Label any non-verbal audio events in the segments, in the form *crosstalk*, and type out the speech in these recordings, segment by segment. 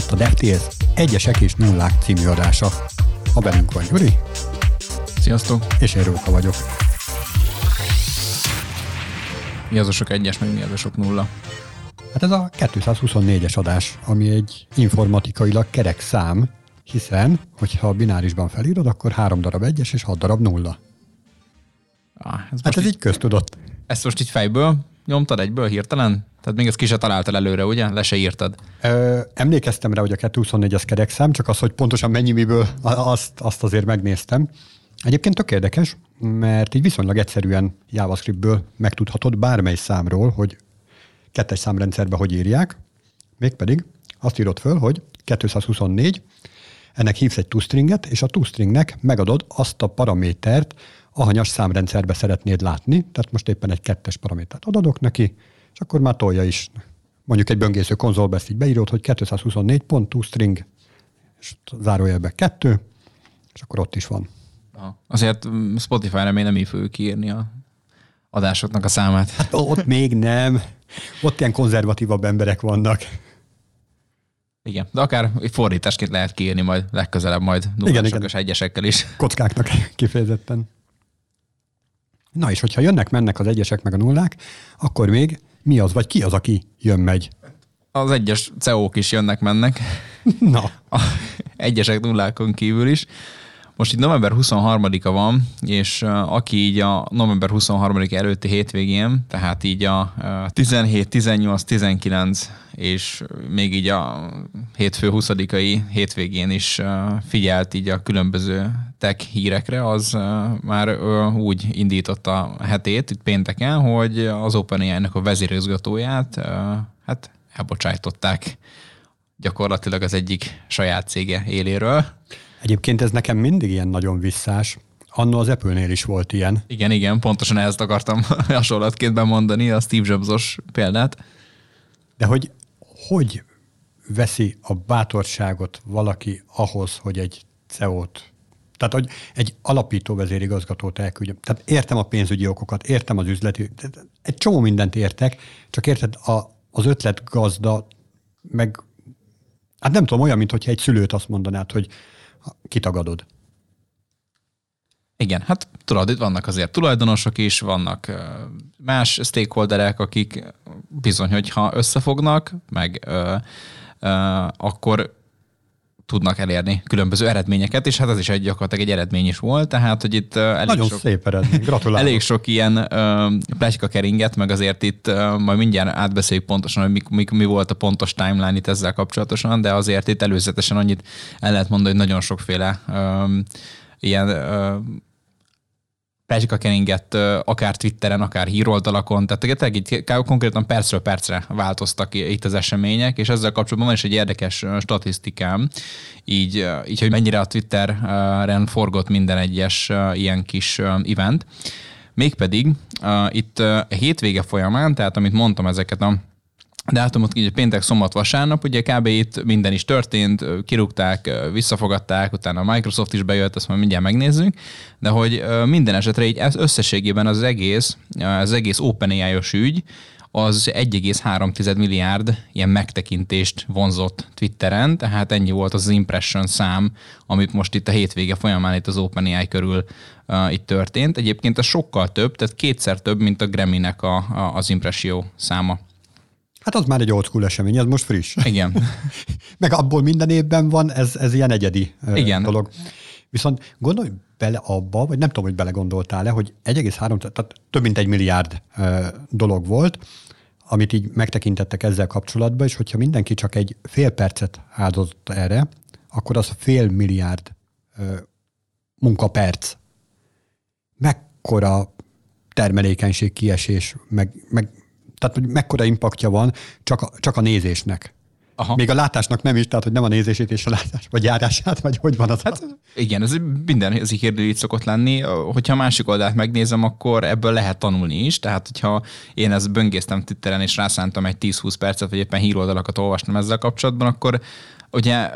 itt a DevTales Egyesek és Nullák című adása. A velünk van Gyuri. Sziasztok! És én Róka vagyok. Mi az a sok egyes, meg mi az a sok nulla? Hát ez a 224-es adás, ami egy informatikailag kerek szám, hiszen, hogyha a binárisban felírod, akkor három darab egyes és hat darab nulla. Ah, ez hát ez így, így köztudott. Ezt most így fejből nyomtad egyből hirtelen? Tehát még ezt ki se találtál előre, ugye? Le se írtad. Ö, emlékeztem rá, hogy a 224 az kerekszám, csak az, hogy pontosan mennyi miből, azt, azt azért megnéztem. Egyébként tök érdekes, mert így viszonylag egyszerűen JavaScriptből megtudhatod bármely számról, hogy kettes számrendszerbe hogy írják, mégpedig azt írod föl, hogy 224, ennek hívsz egy toStringet, és a toStringnek megadod azt a paramétert, ahanyas számrendszerbe szeretnéd látni, tehát most éppen egy kettes paramétert adok neki, és akkor már tolja is. Mondjuk egy böngésző konzolba ezt így beírod, hogy 224.toString, és zárójelbe kettő, és akkor ott is van. Azért Spotify-ra még nem így fogjuk kiírni a adásoknak a számát. Hát ott még nem. Ott ilyen konzervatívabb emberek vannak. Igen, de akár fordításként lehet kiírni majd legközelebb majd nullásokos egyesekkel is. Kockáknak kifejezetten. Na és hogyha jönnek-mennek az egyesek meg a nullák, akkor még mi az, vagy ki az, aki jön-megy? Az egyes CEO-k is jönnek-mennek. Na. A egyesek nullákon kívül is. Most itt november 23-a van, és aki így a november 23 előtti hétvégén, tehát így a 17, 18, 19 és még így a hétfő 20-ai hétvégén is figyelt így a különböző tech hírekre, az már úgy indította a hetét, itt pénteken, hogy az OpenAI-nak a vezérigazgatóját hát elbocsájtották gyakorlatilag az egyik saját cége éléről. Egyébként ez nekem mindig ilyen nagyon visszás. Annó az Apple-nél is volt ilyen. Igen, igen, pontosan ezt akartam *laughs* hasonlatként bemondani, a Steve Jobs-os példát. De hogy hogy veszi a bátorságot valaki ahhoz, hogy egy CEO-t, tehát hogy egy alapító vezérigazgatót elküldjön. Tehát értem a pénzügyi okokat, értem az üzleti, egy csomó mindent értek, csak érted, a, az ötlet gazda, meg hát nem tudom, olyan, mint hogyha egy szülőt azt mondanád, hogy kitagadod. Igen, hát tudod, itt vannak azért tulajdonosok is, vannak más stakeholderek, akik bizony, hogyha összefognak, meg ö, ö, akkor tudnak elérni különböző eredményeket, és hát ez is egy gyakorlatilag egy eredmény is volt, tehát hogy itt elég Nagyon sok, szép eredmény, gratulálok. Elég sok ilyen uh, keringet, meg azért itt uh, majd mindjárt átbeszéljük pontosan, hogy mi, mi, mi volt a pontos timeline itt ezzel kapcsolatosan, de azért itt előzetesen annyit el lehet mondani, hogy nagyon sokféle um, ilyen uh, keringet akár Twitteren, akár híroldalakon, tehát így konkrétan percről percre változtak itt az események, és ezzel kapcsolatban van is egy érdekes statisztikám, így, így hogy mennyire a Twitteren forgott minden egyes ilyen kis event. Mégpedig uh, itt uh, hétvége folyamán, tehát amit mondtam ezeket a dátumot, így péntek, szombat, vasárnap, ugye kb. itt minden is történt, kirúgták, visszafogadták, utána a Microsoft is bejött, ezt majd mindjárt megnézzük, de hogy minden esetre így összességében az egész, az egész OpenAI-os ügy, az 1,3 milliárd ilyen megtekintést vonzott Twitteren, tehát ennyi volt az impression szám, amit most itt a hétvége folyamán itt az OpenAI körül uh, itt történt. Egyébként ez sokkal több, tehát kétszer több, mint a Grammy-nek a, a, az impresszió száma. Hát az már egy old school esemény, ez most friss. Igen. *laughs* Meg abból minden évben van, ez, ez ilyen egyedi Igen. dolog. Viszont gondolj bele abba, vagy nem tudom, hogy belegondoltál-e, hogy 1,3, tehát több mint egy milliárd dolog volt, amit így megtekintettek ezzel kapcsolatban, és hogyha mindenki csak egy fél percet áldozott erre, akkor az fél milliárd munkaperc. Mekkora termelékenység kiesés, meg, meg tehát hogy mekkora impaktja van csak a, csak a nézésnek. Aha. Még a látásnak nem is, tehát hogy nem a nézését és a látás, vagy járását, vagy hogy van az. Hát, igen, ez minden ez kérdő így szokott lenni. Hogyha a másik oldalt megnézem, akkor ebből lehet tanulni is. Tehát, hogyha én ezt böngésztem Twitteren, és rászántam egy 10-20 percet, vagy éppen híroldalakat olvastam ezzel kapcsolatban, akkor ugye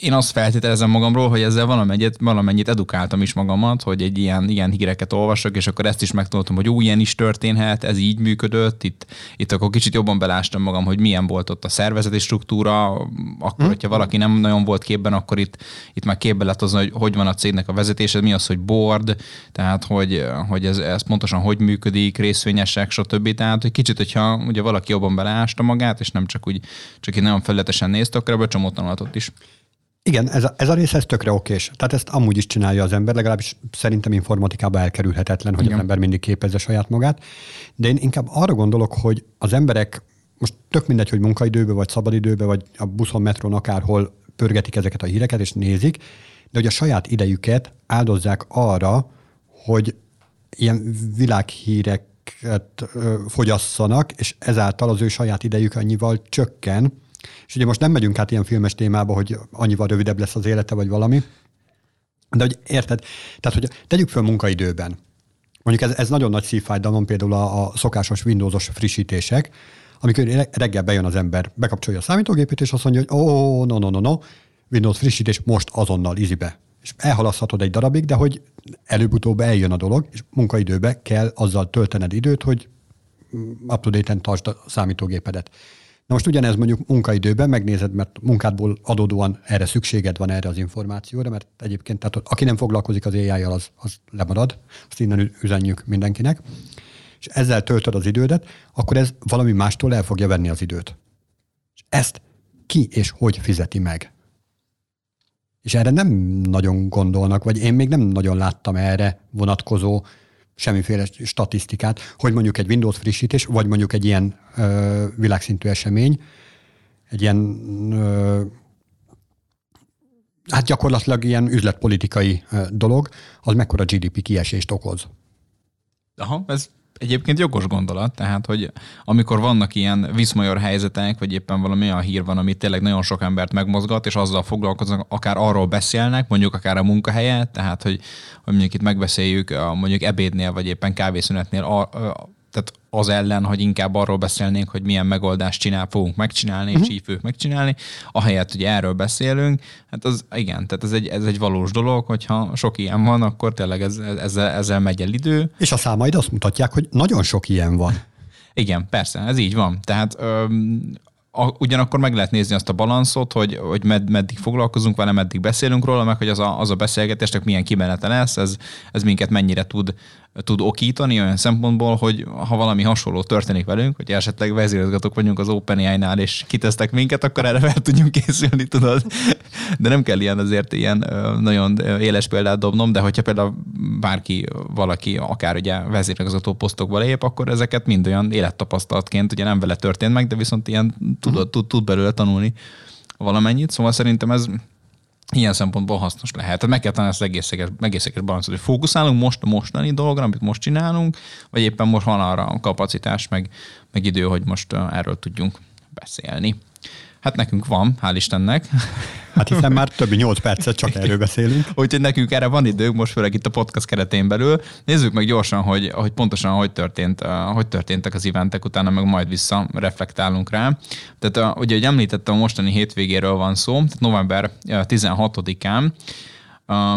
én azt feltételezem magamról, hogy ezzel valamennyit, valamennyit edukáltam is magamat, hogy egy ilyen, ilyen híreket olvasok, és akkor ezt is megtudtam, hogy úgy ilyen is történhet, ez így működött, itt, itt akkor kicsit jobban belástam magam, hogy milyen volt ott a szervezeti struktúra, akkor, hmm. hogyha valaki nem nagyon volt képben, akkor itt, itt már képbe lett az, hogy hogy van a cégnek a vezetése, mi az, hogy board, tehát hogy, hogy ez, ez pontosan hogy működik, részvényesek, stb. Tehát, hogy kicsit, hogyha ugye valaki jobban beleásta magát, és nem csak úgy, csak így nagyon felületesen nézte, akkor ebből csomót tanulhatott is. Igen, ez a, ez a rész ez tökre okés. Tehát ezt amúgy is csinálja az ember, legalábbis szerintem informatikában elkerülhetetlen, hogy Igen. az ember mindig képezze saját magát. De én inkább arra gondolok, hogy az emberek, most tök mindegy, hogy munkaidőbe, vagy szabadidőbe, vagy a buszon, metron, akárhol pörgetik ezeket a híreket, és nézik, de hogy a saját idejüket áldozzák arra, hogy ilyen világhíreket fogyasszanak, és ezáltal az ő saját idejük annyival csökken, és ugye most nem megyünk át ilyen filmes témába, hogy annyival rövidebb lesz az élete, vagy valami, de hogy érted? Tehát, hogy tegyük föl munkaidőben. Mondjuk ez, ez nagyon nagy szívfájdalom, például a, a szokásos Windowsos frissítések, amikor reggel bejön az ember, bekapcsolja a számítógépét, és azt mondja, hogy ó, oh, no, no, no, no, Windows frissítés most azonnal, izibe. És elhalaszthatod egy darabig, de hogy előbb-utóbb eljön a dolog, és munkaidőbe kell azzal töltened időt, hogy up-to-date-en tartsd a számítógépedet. Na most ugyanez mondjuk munkaidőben megnézed, mert munkádból adódóan erre szükséged van erre az információra, mert egyébként, tehát aki nem foglalkozik az ai az, az lemarad, azt innen üzenjük mindenkinek, és ezzel töltöd az idődet, akkor ez valami mástól el fogja venni az időt. És ezt ki és hogy fizeti meg? És erre nem nagyon gondolnak, vagy én még nem nagyon láttam erre vonatkozó semmiféle statisztikát, hogy mondjuk egy Windows frissítés, vagy mondjuk egy ilyen ö, világszintű esemény, egy ilyen ö, hát gyakorlatilag ilyen üzletpolitikai dolog, az mekkora GDP kiesést okoz. Aha, ez egyébként jogos gondolat, tehát, hogy amikor vannak ilyen viszmajor helyzetek, vagy éppen valami olyan hír van, ami tényleg nagyon sok embert megmozgat, és azzal foglalkoznak, akár arról beszélnek, mondjuk akár a munkahelyet, tehát, hogy, hogy mondjuk itt megbeszéljük mondjuk ebédnél, vagy éppen kávészünetnél a, tehát az ellen, hogy inkább arról beszélnénk, hogy milyen megoldást csinál, fogunk megcsinálni, uh-huh. és így fogjuk megcsinálni, ahelyett, hogy erről beszélünk, hát az igen, tehát ez egy, ez egy valós dolog, hogyha sok ilyen van, akkor tényleg ez, ezzel, ezzel megy el idő. És a számaid azt mutatják, hogy nagyon sok ilyen van. *laughs* Igen, persze, ez így van. Tehát öm, a, ugyanakkor meg lehet nézni azt a balanszot, hogy, hogy med, meddig foglalkozunk vele, meddig beszélünk róla, meg hogy az a, az a beszélgetésnek milyen kimenete lesz, ez, ez minket mennyire tud tud okítani olyan szempontból, hogy ha valami hasonló történik velünk, hogy esetleg vezérigazgatók vagyunk az OpenAI-nál, és kitesztek minket, akkor erre fel tudjunk készülni, tudod. De nem kell ilyen azért ilyen nagyon éles példát dobnom, de hogyha például bárki, valaki akár ugye vezérigazgató posztokba lép, akkor ezeket mind olyan élettapasztalatként, ugye nem vele történt meg, de viszont ilyen tud, tud, tud belőle tanulni valamennyit. Szóval szerintem ez ilyen szempontból hasznos lehet. Tehát meg kell találni ezt az egészséges, egészséges balancot, hogy fókuszálunk most a mostani dologra, amit most csinálunk, vagy éppen most van arra a kapacitás, meg, meg idő, hogy most erről tudjunk beszélni. Hát nekünk van, hál' Istennek. Hát hiszen már többi nyolc percet csak erről beszélünk. Úgyhogy nekünk erre van időnk, most főleg itt a podcast keretén belül. Nézzük meg gyorsan, hogy, hogy pontosan hogy, történt, hogy történtek az eventek, utána meg majd vissza reflektálunk rá. Tehát ugye, hogy említettem, a mostani hétvégéről van szó, tehát november 16-án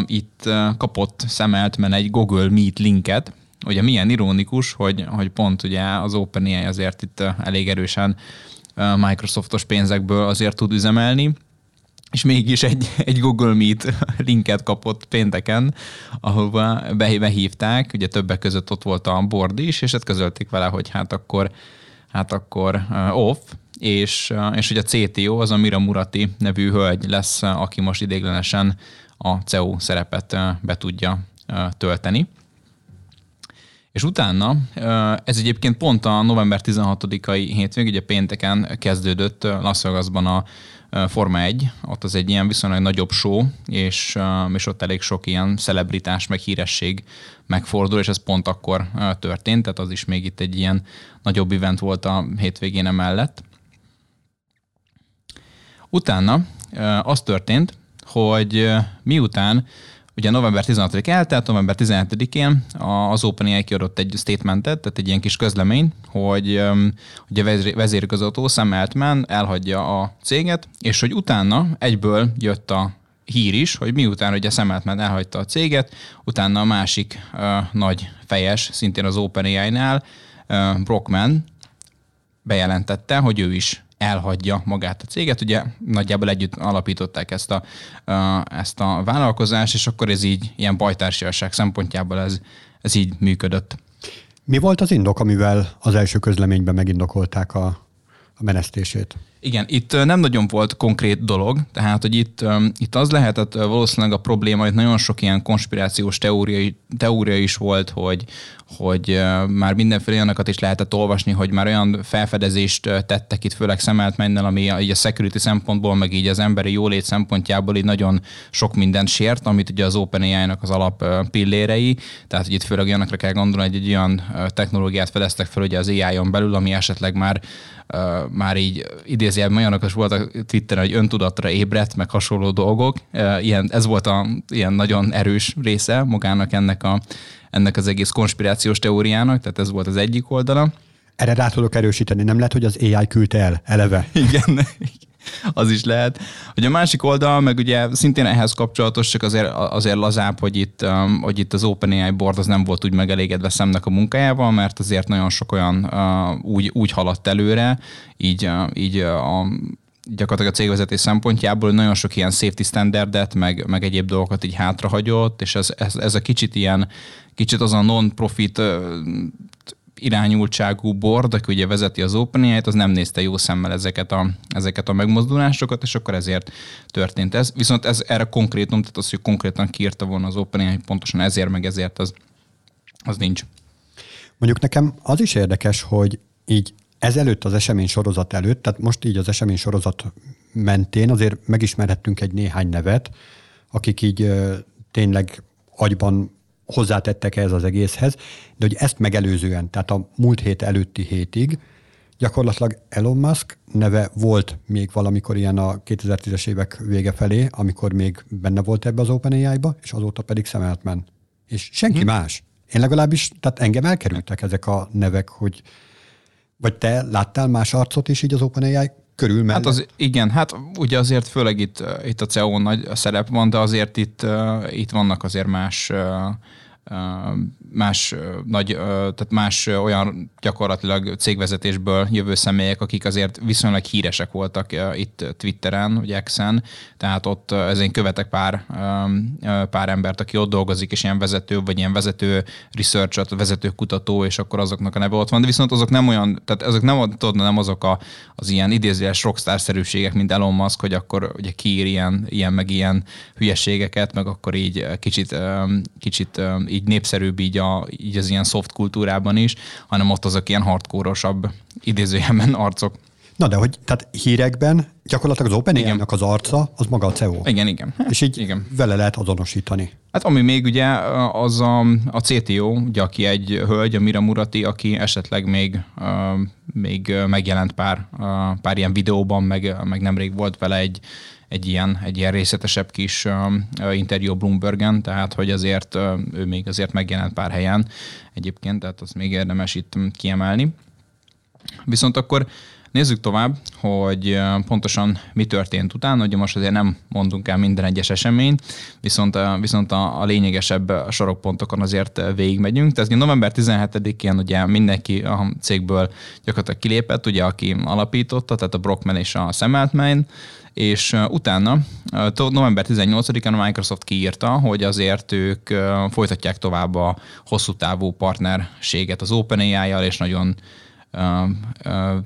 itt kapott szemelt egy Google Meet linket, ugye milyen ironikus, hogy, hogy pont ugye az OpenAI azért itt elég erősen Microsoftos pénzekből azért tud üzemelni, és mégis egy, egy Google Meet linket kapott pénteken, ahova behívták, ugye többek között ott volt a board is, és ezt közölték vele, hogy hát akkor, hát akkor off, és, és hogy a CTO, az a Mira Murati nevű hölgy lesz, aki most idéglenesen a CEO szerepet be tudja tölteni. És utána, ez egyébként pont a november 16-ai hétvég, ugye pénteken kezdődött Las Vegasban a Forma 1, ott az egy ilyen viszonylag nagyobb show, és, és ott elég sok ilyen celebritás, meg híresség megfordul, és ez pont akkor történt, tehát az is még itt egy ilyen nagyobb event volt a hétvégén emellett. Utána az történt, hogy miután ugye november 16 eltelt, november 17-én az OpenAI kiadott egy statementet, tehát egy ilyen kis közlemény, hogy, a vezérigazgató Sam Altman elhagyja a céget, és hogy utána egyből jött a hír is, hogy miután ugye Sam Altman elhagyta a céget, utána a másik uh, nagy fejes, szintén az OpenAI-nál, Brockman bejelentette, hogy ő is elhagyja magát a céget. Ugye nagyjából együtt alapították ezt a, ezt a vállalkozást, és akkor ez így ilyen bajtársiasság szempontjából ez, ez így működött. Mi volt az indok, amivel az első közleményben megindokolták a, a menesztését? Igen, itt nem nagyon volt konkrét dolog, tehát hogy itt, itt az lehetett valószínűleg a probléma, hogy nagyon sok ilyen konspirációs teória, teória is volt, hogy, hogy már mindenféle olyanokat is lehetett olvasni, hogy már olyan felfedezést tettek itt, főleg szemelt mennel, ami így a security szempontból, meg így az emberi jólét szempontjából így nagyon sok mindent sért, amit ugye az OpenAI-nak az alap pillérei, tehát hogy itt főleg olyanokra kell gondolni, hogy egy olyan technológiát fedeztek fel ugye az AI-on belül, ami esetleg már már így idézőjelben olyanok is voltak Twitteren, hogy öntudatra ébredt, meg hasonló dolgok. Ilyen, ez volt a ilyen nagyon erős része magának ennek, a, ennek az egész konspirációs teóriának, tehát ez volt az egyik oldala. Erre rá tudok erősíteni, nem lehet, hogy az AI küldte el eleve. Igen, *laughs* az is lehet. Hogy a másik oldal, meg ugye szintén ehhez kapcsolatos, csak azért, azért lazább, hogy itt, um, hogy itt az OpenAI board az nem volt úgy megelégedve szemnek a munkájával, mert azért nagyon sok olyan uh, úgy, úgy haladt előre, így, uh, így uh, a gyakorlatilag a cégvezetés szempontjából nagyon sok ilyen safety standardet, meg, meg egyéb dolgokat így hátrahagyott, és ez, ez, ez a kicsit ilyen, kicsit az a non-profit irányultságú board, aki ugye vezeti az openai az nem nézte jó szemmel ezeket a, ezeket a megmozdulásokat, és akkor ezért történt ez. Viszont ez erre konkrétum, tehát az, hogy konkrétan kiírta volna az OpenAI, hogy pontosan ezért meg ezért, az, az nincs. Mondjuk nekem az is érdekes, hogy így ezelőtt az esemény sorozat előtt, tehát most így az esemény sorozat mentén azért megismerhettünk egy néhány nevet, akik így tényleg agyban hozzátettek ez az egészhez, de hogy ezt megelőzően, tehát a múlt hét előtti hétig gyakorlatilag Elon Musk neve volt még valamikor ilyen a 2010-es évek vége felé, amikor még benne volt ebbe az OpenAI-ba, és azóta pedig Sam Altman. És senki hmm. más. Én legalábbis, tehát engem elkerültek ezek a nevek, hogy vagy te láttál más arcot is így az OpenAI körül mellett? Hát az, igen, hát ugye azért főleg itt, itt a CEO nagy szerep van, de azért itt, itt vannak azért más más nagy, tehát más olyan gyakorlatilag cégvezetésből jövő személyek, akik azért viszonylag híresek voltak itt Twitteren, vagy Exen, tehát ott ezen követek pár, pár embert, aki ott dolgozik, és ilyen vezető, vagy ilyen vezető research vezető kutató, és akkor azoknak a neve ott van, de viszont azok nem olyan, tehát azok nem, tudod, nem azok a, az ilyen idézőes rockstar-szerűségek, mint Elon Musk, hogy akkor ugye kiír ilyen, ilyen meg ilyen hülyeségeket, meg akkor így kicsit, kicsit így népszerűbb így, a, így az ilyen soft kultúrában is, hanem ott azok ilyen hardkórosabb idézőjelben *laughs* arcok. Na de hogy, tehát hírekben gyakorlatilag az openai az arca, az maga a CEO. Igen, igen. És így igen. vele lehet azonosítani. Hát ami még ugye az a, a CTO, ugye, aki egy hölgy, a Mira Murati, aki esetleg még, uh, még megjelent pár, uh, pár ilyen videóban, meg, meg nemrég volt vele egy, egy ilyen, egy ilyen részletesebb kis interjú Bloombergen, tehát hogy azért ő még azért megjelent pár helyen egyébként, tehát azt még érdemes itt kiemelni. Viszont akkor Nézzük tovább, hogy pontosan mi történt utána. Ugye most azért nem mondunk el minden egyes eseményt, viszont, viszont a, a lényegesebb sorokpontokon azért végigmegyünk. Tehát november 17-én ugye mindenki a cégből gyakorlatilag kilépett, ugye aki alapította, tehát a Brockman és a Sam Altman, és utána november 18-án a Microsoft kiírta, hogy azért ők folytatják tovább a hosszú távú partnerséget az OpenAI-jal, és nagyon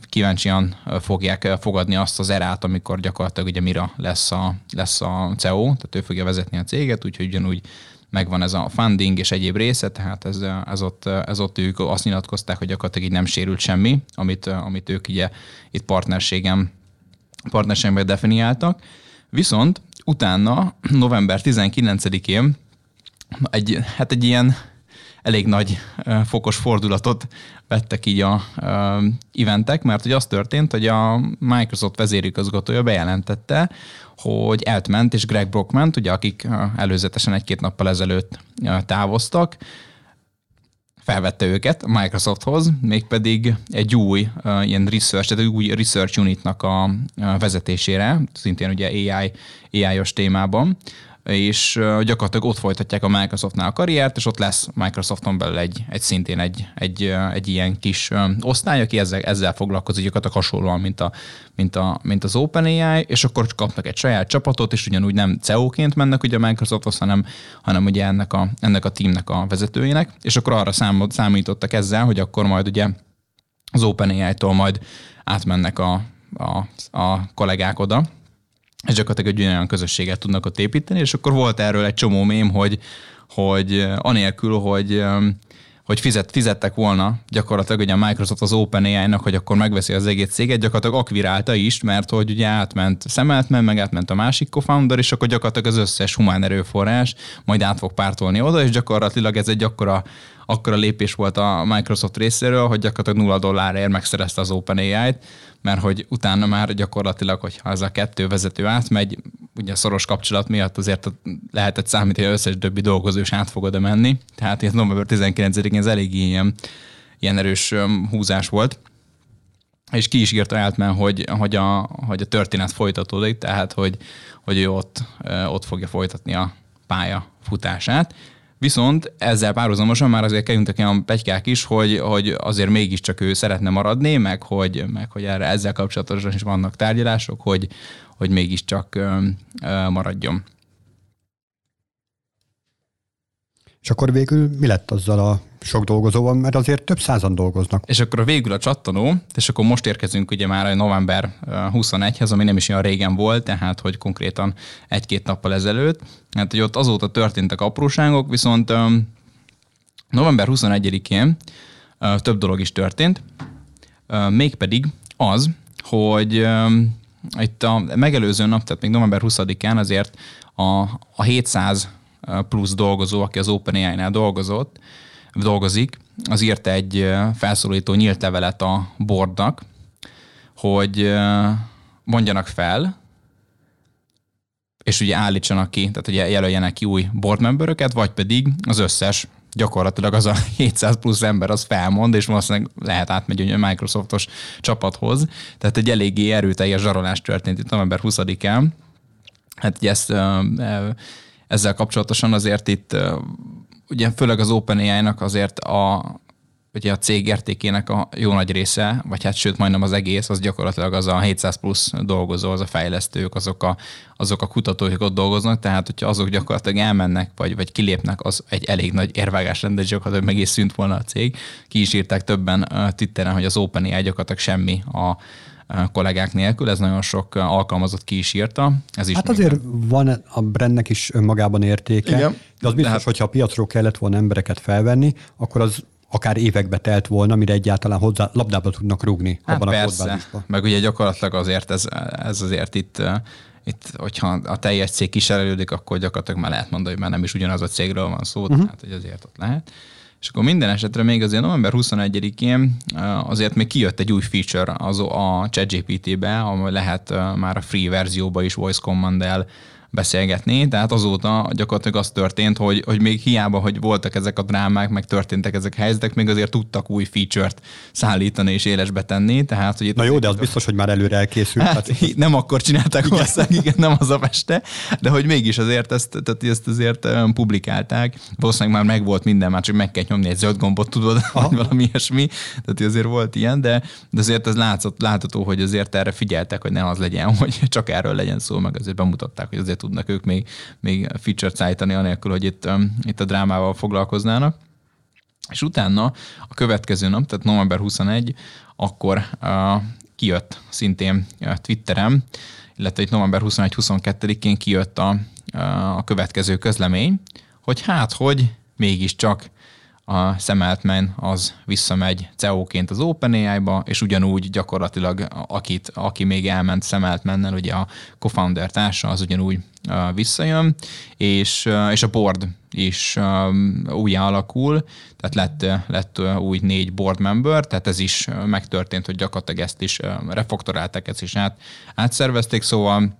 kíváncsian fogják fogadni azt az erát, amikor gyakorlatilag ugye Mira lesz a, lesz a CEO, tehát ő fogja vezetni a céget, úgyhogy ugyanúgy megvan ez a funding és egyéb része, tehát ez, ez, ott, ez ott ők azt nyilatkozták, hogy gyakorlatilag így nem sérült semmi, amit, amit ők ugye itt partnerségem, partnerségben definiáltak. Viszont utána november 19-én egy, hát egy ilyen elég nagy fokos fordulatot vettek így a eventek, mert hogy az történt, hogy a Microsoft vezérigazgatója bejelentette, hogy eltment, és Greg Brockman, ugye, akik előzetesen egy-két nappal ezelőtt távoztak, felvette őket Microsofthoz, mégpedig egy új ilyen research, tehát egy új research unitnak a, a vezetésére, szintén ugye AI, AI-os témában, és gyakorlatilag ott folytatják a Microsoftnál a karriert, és ott lesz Microsofton belül egy, egy szintén egy, egy, egy ilyen kis osztály, aki ezzel, ezzel foglalkozik gyakorlatilag hasonlóan, mint, a, mint, a, mint az OpenAI, és akkor kapnak egy saját csapatot, és ugyanúgy nem CEO-ként mennek ugye a Microsofthoz, hanem, hanem ugye ennek a, ennek a teamnek a vezetőjének, és akkor arra számot, számítottak ezzel, hogy akkor majd ugye az OpenAI-tól majd átmennek a, a, a kollégák oda, és gyakorlatilag egy olyan közösséget tudnak ott építeni, és akkor volt erről egy csomó mém, hogy, hogy anélkül, hogy hogy fizet, fizettek volna gyakorlatilag ugye a Microsoft az OpenAI-nak, hogy akkor megveszi az egész céget, gyakorlatilag akvirálta is, mert hogy ugye átment Szemeltmen, meg átment a másik co-founder, és akkor gyakorlatilag az összes humán erőforrás majd át fog pártolni oda, és gyakorlatilag ez egy akkora akkora lépés volt a Microsoft részéről, hogy gyakorlatilag nulla dollárért megszerezte az OpenAI-t, mert hogy utána már gyakorlatilag, hogyha ez a kettő vezető átmegy, ugye szoros kapcsolat miatt azért lehetett számítani, hogy összes többi dolgozó is át fog menni. Tehát ez november 19-én ez elég ilyen, ilyen erős húzás volt. És ki is írta Altman, hogy, hogy, a, hogy a történet folytatódik, tehát hogy, hogy ő ott, ott fogja folytatni a pálya futását. Viszont ezzel párhuzamosan már azért kerültek olyan pegykák is, hogy, hogy azért mégiscsak ő szeretne maradni, meg hogy, meg hogy erre ezzel kapcsolatosan is vannak tárgyalások, hogy, hogy mégiscsak ö, ö, maradjon. És akkor végül mi lett azzal a sok dolgozóval, mert azért több százan dolgoznak. És akkor végül a csattanó, és akkor most érkezünk ugye már a november 21-hez, ami nem is olyan régen volt, tehát hogy konkrétan egy-két nappal ezelőtt. Hát, hogy ott azóta történtek apróságok, viszont november 21-én több dolog is történt, mégpedig az, hogy itt a megelőző nap, tehát még november 20-án azért a, a 700 plusz dolgozó, aki az OpenAI-nál dolgozott, dolgozik, az írt egy felszólító nyílt levelet a boardnak, hogy mondjanak fel, és ugye állítsanak ki, tehát ugye jelöljenek ki új board memberöket, vagy pedig az összes gyakorlatilag az a *laughs* 700 plusz ember az felmond, és valószínűleg lehet átmegy a Microsoftos csapathoz. Tehát egy eléggé erőteljes zsarolás történt itt november 20-án. Hát ugye ezt, ezzel kapcsolatosan azért itt ugye főleg az OpenAI-nak azért a, ugye a cég értékének a jó nagy része, vagy hát sőt majdnem az egész, az gyakorlatilag az a 700 plusz dolgozó, az a fejlesztők, azok a, azok a kutatók, akik ott dolgoznak, tehát hogyha azok gyakorlatilag elmennek, vagy, vagy kilépnek, az egy elég nagy érvágás lenne, gyakorlatilag meg is szűnt volna a cég. Ki is írták többen Twitteren, hogy az OpenAI gyakorlatilag semmi a, kollégák nélkül, ez nagyon sok alkalmazott ki is írta. Ez is hát azért nem. van a brandnek is önmagában értéke, Igen. de az biztos, Tehát... hogyha a piacról kellett volna embereket felvenni, akkor az akár évekbe telt volna, mire egyáltalán hozzá labdába tudnak rúgni hát abban persze. a kódbázisban. Meg ugye gyakorlatilag azért ez, ez azért itt itt, hogyha a teljes cég kiserelődik, akkor gyakorlatilag már lehet mondani, hogy már nem is ugyanaz a cégről van szó, uh-huh. tehát hogy azért ott lehet. És akkor minden esetre még azért november 21-én azért még kijött egy új feature az a ChatGPT-be, ahol lehet már a free verzióba is voice command-el beszélgetni, tehát azóta gyakorlatilag az történt, hogy, hogy még hiába, hogy voltak ezek a drámák, meg történtek ezek a helyzetek, még azért tudtak új feature-t szállítani és élesbe tenni. Tehát, hogy itt Na jó, de az biztos, hogy már előre elkészült. Hát, hát nem akkor csinálták igen. valószínűleg, igen, nem az a feste, de hogy mégis azért ezt, tehát ezt azért publikálták. Valószínűleg már megvolt minden, már csak meg kell nyomni egy zöld gombot, tudod, Aha. vagy valami ilyesmi. Tehát azért volt ilyen, de, de azért ez látszott, látható, hogy azért erre figyeltek, hogy ne az legyen, *laughs* hogy csak erről legyen szó, meg azért bemutatták, hogy azért tudnak ők még, még feature-t szállítani, anélkül, hogy itt, um, itt a drámával foglalkoznának. És utána a következő nap, tehát november 21, akkor uh, kijött szintén uh, Twitterem, illetve itt november 21-22-én kijött a, uh, a következő közlemény, hogy hát, hogy mégiscsak a Sam Altman az visszamegy CEO-ként az OpenAI-ba, és ugyanúgy gyakorlatilag akit, aki még elment Sam Altmannel, ugye a co-founder társa, az ugyanúgy visszajön, és, és a board is újjá alakul, tehát lett, lett új négy board member, tehát ez is megtörtént, hogy gyakorlatilag ezt is refaktorálták, ezt is át, átszervezték, szóval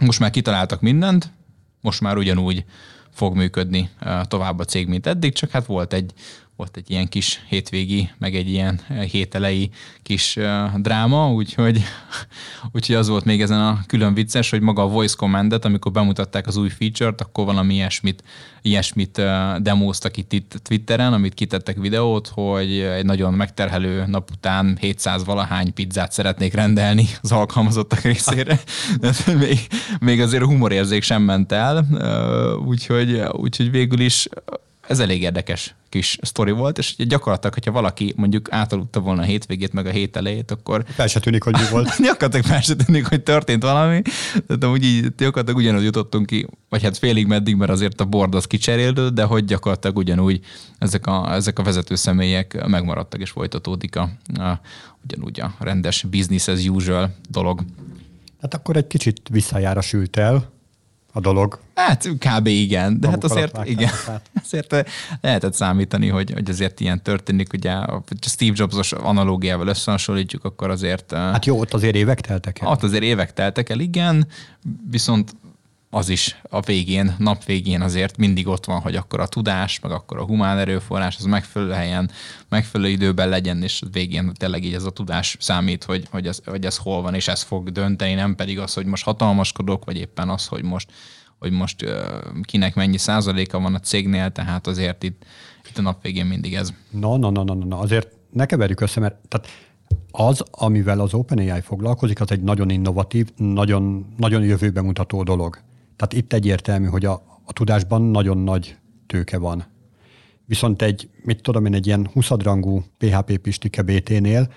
most már kitaláltak mindent, most már ugyanúgy fog működni tovább a cég, mint eddig, csak hát volt egy, volt egy ilyen kis hétvégi, meg egy ilyen hételei kis dráma, úgyhogy, *laughs* úgyhogy az volt még ezen a külön vicces, hogy maga a voice commandet, amikor bemutatták az új feature-t, akkor valami ilyesmit, ilyesmit demóztak itt, itt Twitteren, amit kitettek videót, hogy egy nagyon megterhelő nap után 700 valahány pizzát szeretnék rendelni az alkalmazottak részére. *laughs* Még, még azért a humorérzék sem ment el, úgyhogy, úgyhogy végül is ez elég érdekes kis sztori volt, és gyakorlatilag, hogyha valaki mondjuk átaludta volna a hétvégét, meg a hét elejét, akkor... Fel se tűnik, hogy mi volt. *laughs* gyakorlatilag fel se tűnik, hogy történt valami. Tehát amúgy így gyakorlatilag ugyanúgy jutottunk ki, vagy hát félig meddig, mert azért a board az kicserélődött, de hogy gyakorlatilag ugyanúgy ezek a, ezek a vezető személyek megmaradtak, és folytatódik a, a ugyanúgy a rendes business as usual dolog. Hát akkor egy kicsit visszajára sült el, a dolog. Hát kb. igen, de hát azért, igen, *laughs* azért lehetett számítani, hogy, hogy azért ilyen történik, ugye a Steve Jobs-os analógiával összehasonlítjuk, akkor azért... Hát jó, ott azért évek teltek el. Ott azért évek teltek el, igen, viszont az is a végén, nap végén azért mindig ott van, hogy akkor a tudás, meg akkor a humán erőforrás az megfelelő helyen, megfelelő időben legyen, és végén tényleg így ez a tudás számít, hogy, hogy, ez, hogy ez hol van, és ez fog dönteni, nem pedig az, hogy most hatalmaskodok, vagy éppen az, hogy most hogy most kinek mennyi százaléka van a cégnél, tehát azért itt, itt a nap végén mindig ez. Na, na, na, na, na, azért ne keverjük össze, mert tehát az, amivel az OpenAI foglalkozik, az egy nagyon innovatív, nagyon, nagyon jövőbe mutató dolog. Tehát itt egyértelmű, hogy a, a tudásban nagyon nagy tőke van. Viszont egy, mit tudom én, egy ilyen 20 rangú PHP pistike BT-nél,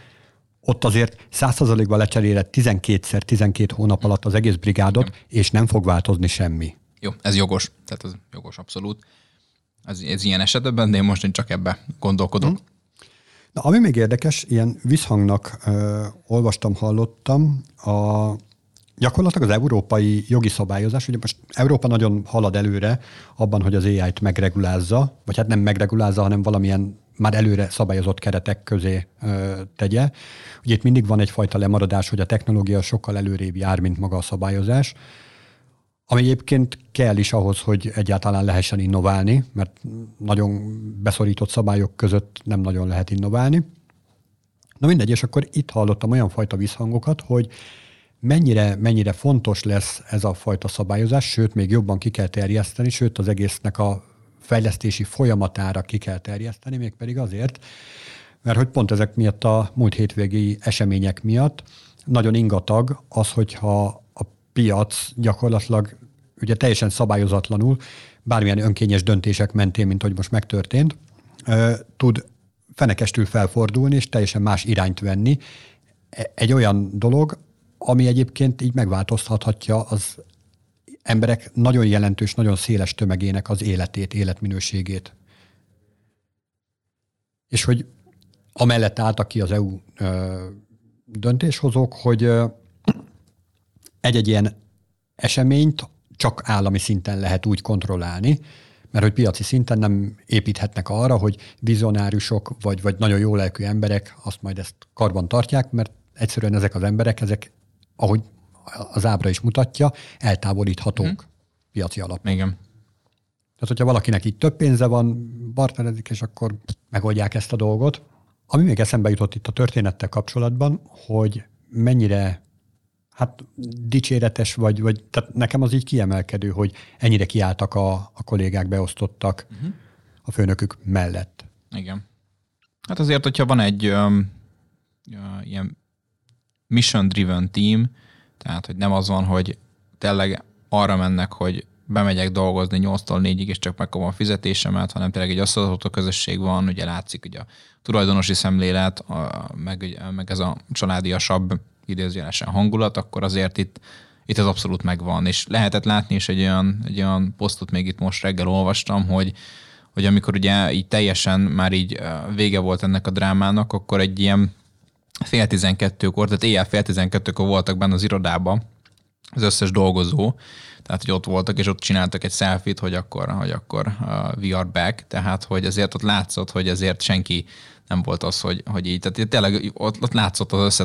ott azért 100%-ban lecseréled 12-szer, 12 hónap alatt az egész brigádot, és nem fog változni semmi. Jó, ez jogos. Tehát ez jogos abszolút. Ez, ez ilyen esetben, de én most én csak ebbe gondolkodok. Hmm. Na, ami még érdekes, ilyen visszhangnak ö, olvastam, hallottam, a Gyakorlatilag az európai jogi szabályozás, ugye most Európa nagyon halad előre abban, hogy az AI-t megregulázza, vagy hát nem megregulázza, hanem valamilyen már előre szabályozott keretek közé ö, tegye. Ugye itt mindig van egyfajta lemaradás, hogy a technológia sokkal előrébb jár, mint maga a szabályozás, ami egyébként kell is ahhoz, hogy egyáltalán lehessen innoválni, mert nagyon beszorított szabályok között nem nagyon lehet innoválni. Na mindegy, és akkor itt hallottam olyan fajta visszhangokat, hogy mennyire, mennyire fontos lesz ez a fajta szabályozás, sőt, még jobban ki kell terjeszteni, sőt, az egésznek a fejlesztési folyamatára ki kell terjeszteni, mégpedig azért, mert hogy pont ezek miatt a múlt hétvégi események miatt nagyon ingatag az, hogyha a piac gyakorlatilag ugye teljesen szabályozatlanul, bármilyen önkényes döntések mentén, mint hogy most megtörtént, tud fenekestül felfordulni, és teljesen más irányt venni. E, egy olyan dolog, ami egyébként így megváltoztathatja az emberek nagyon jelentős, nagyon széles tömegének az életét, életminőségét. És hogy amellett álltak ki az EU ö, döntéshozók, hogy egy-egy ilyen eseményt csak állami szinten lehet úgy kontrollálni, mert hogy piaci szinten nem építhetnek arra, hogy vizionáriusok vagy, vagy nagyon jó lelkű emberek azt majd ezt karban tartják, mert egyszerűen ezek az emberek, ezek ahogy az ábra is mutatja, eltávolíthatók hmm. piaci alapon. Igen. Tehát, hogyha valakinek így több pénze van, barterezik, és akkor megoldják ezt a dolgot. Ami még eszembe jutott itt a történettel kapcsolatban, hogy mennyire hát dicséretes vagy, vagy tehát nekem az így kiemelkedő, hogy ennyire kiálltak a, a kollégák, beosztottak uh-huh. a főnökük mellett. Igen. Hát azért, hogyha van egy um, ilyen mission-driven team, tehát hogy nem az van, hogy tényleg arra mennek, hogy bemegyek dolgozni 8-tól 4-ig, és csak megkapom a fizetésemet, hanem tényleg egy asztalható közösség van, ugye látszik ugye a tulajdonosi szemlélet, a, meg, meg ez a családiasabb idézőjelesen hangulat, akkor azért itt, itt ez abszolút megvan. És lehetett látni is egy olyan, egy olyan posztot még itt most reggel olvastam, hogy, hogy amikor ugye így teljesen már így vége volt ennek a drámának, akkor egy ilyen fél tizenkettőkor, tehát éjjel fél tizenkettőkor voltak benne az irodában az összes dolgozó, tehát hogy ott voltak, és ott csináltak egy selfit, hogy akkor, hogy akkor uh, we are back, tehát hogy azért ott látszott, hogy azért senki nem volt az, hogy, hogy így, tehát tényleg ott, ott látszott az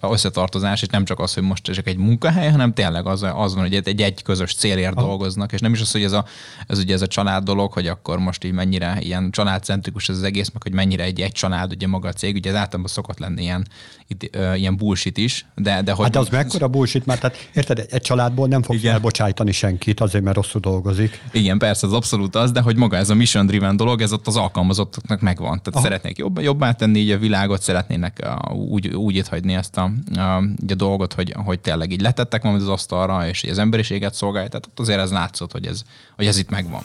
összetartozás, és nem csak az, hogy most csak egy munkahely, hanem tényleg az, az van, hogy egy, egy közös célért ha. dolgoznak, és nem is az, hogy ez, a, ez ugye ez a család dolog, hogy akkor most így mennyire ilyen családcentrikus ez az egész, meg hogy mennyire egy, egy család, ugye maga a cég, ugye ez általában szokott lenni ilyen, itt, ö, ilyen bullshit is, de, de hogy... Hát az mekkora bullshit, mert tehát, érted, egy családból nem fogsz elbocsájtani senkit azért, mert rosszul dolgozik. Igen, persze, az abszolút az, de hogy maga ez a mission driven dolog, ez ott az alkalmazottoknak megvan. Tehát Aha. szeretnék jobb, jobbá tenni így a világot, szeretnének úgy, úgy itt hagyni ezt a, a, a dolgot, hogy, hogy tényleg így letettek valamit az asztalra, és hogy az emberiséget szolgálja. Tehát ott azért ez látszott, hogy ez, hogy ez itt megvan.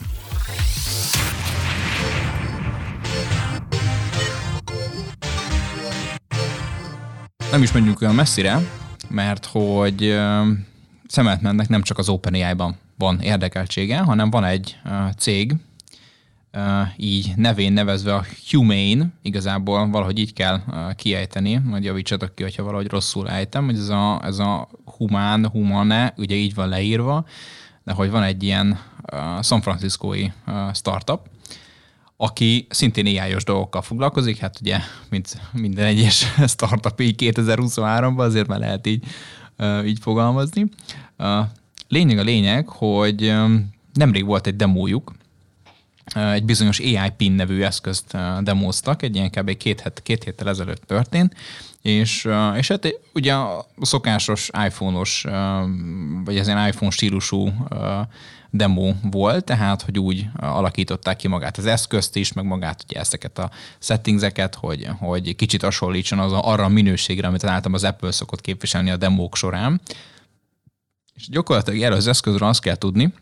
Nem is menjünk olyan messzire, mert hogy szemet mennek nem csak az OpenAI-ban van érdekeltsége, hanem van egy cég, így nevén nevezve a Humane, igazából valahogy így kell kiejteni, majd javítsatok ki, hogyha valahogy rosszul ejtem, hogy ez a, ez a humán, humane, ugye így van leírva, de hogy van egy ilyen San Franciscói startup, aki szintén ai dolgokkal foglalkozik, hát ugye, mint minden egyes *laughs* startup így 2023-ban, azért már lehet így, így fogalmazni. Lényeg a lényeg, hogy nemrég volt egy demójuk, egy bizonyos AI PIN nevű eszközt demoztak, egy ilyen kb. két, het, két héttel ezelőtt történt, és, és hát ugye a szokásos iPhone-os, vagy ez ilyen iPhone stílusú demo volt, tehát hogy úgy alakították ki magát az eszközt is, meg magát ugye ezeket a settingseket, hogy, hogy kicsit hasonlítson az arra a minőségre, amit általában az Apple szokott képviselni a demók során. És gyakorlatilag erről az eszközről azt kell tudni,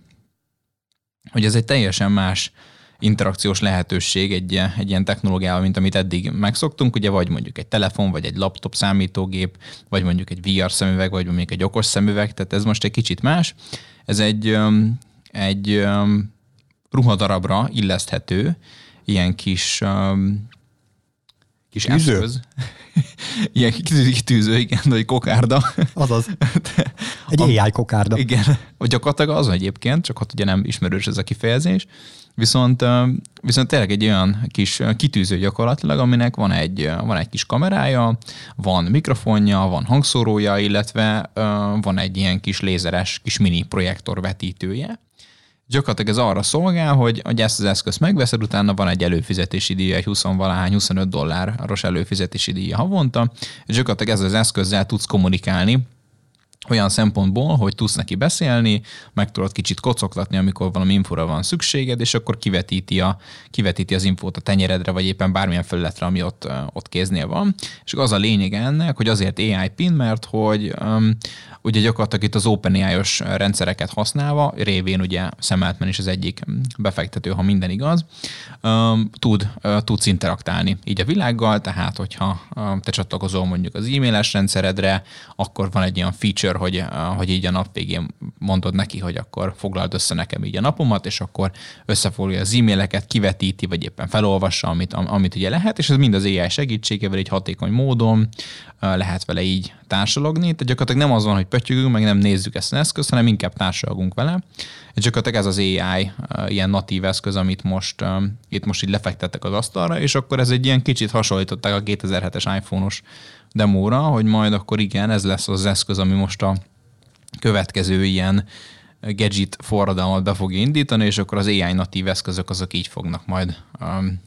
hogy ez egy teljesen más interakciós lehetőség egy, egy ilyen technológiával, mint amit eddig megszoktunk, ugye vagy mondjuk egy telefon, vagy egy laptop számítógép, vagy mondjuk egy VR szemüveg, vagy mondjuk egy okos szemüveg, tehát ez most egy kicsit más. Ez egy, egy ruhadarabra illeszthető, ilyen kis kis Tűző? eszköz. *laughs* Ilyen kitűző, igen, egy kokárda. Azaz. *laughs* Egy AI kokárda. Igen. Vagy gyakorlatilag az egyébként, csak ott ugye nem ismerős ez a kifejezés. Viszont, viszont tényleg egy olyan kis kitűző gyakorlatilag, aminek van egy, van egy kis kamerája, van mikrofonja, van hangszórója, illetve van egy ilyen kis lézeres, kis mini projektor vetítője. Gyakorlatilag ez arra szolgál, hogy, hogy ezt az eszközt megveszed, utána van egy előfizetési díja, egy 20 valahány, 25 dolláros előfizetési díja havonta, és gyakorlatilag ezzel az eszközzel tudsz kommunikálni olyan szempontból, hogy tudsz neki beszélni, meg tudod kicsit kocogtatni, amikor valami infóra van szükséged, és akkor kivetíti, a, kivetíti az infót a tenyeredre, vagy éppen bármilyen felületre, ami ott, ott kéznél van. És az a lényeg ennek, hogy azért AI PIN, mert hogy um, ugye gyakorlatilag itt az OpenAI-os rendszereket használva, révén ugye Sam Altman is az egyik befektető, ha minden igaz, um, tud, tudsz interaktálni így a világgal, tehát hogyha te csatlakozol mondjuk az e-mailes rendszeredre, akkor van egy olyan feature, hogy, hogy így a nap végén mondod neki, hogy akkor foglald össze nekem így a napomat, és akkor összefoglalja az e-maileket, kivetíti, vagy éppen felolvassa, amit, amit ugye lehet, és ez mind az AI segítségével egy hatékony módon lehet vele így társalogni. Tehát gyakorlatilag nem az van, hogy pötyögünk, meg nem nézzük ezt az eszközt, hanem inkább társalogunk vele. És gyakorlatilag ez az AI ilyen natív eszköz, amit most itt most így lefektettek az asztalra, és akkor ez egy ilyen kicsit hasonlították a 2007-es iPhone-os demóra, hogy majd akkor igen, ez lesz az eszköz, ami most a következő ilyen gadget forradalmat be fog indítani, és akkor az AI natív eszközök azok így fognak majd um,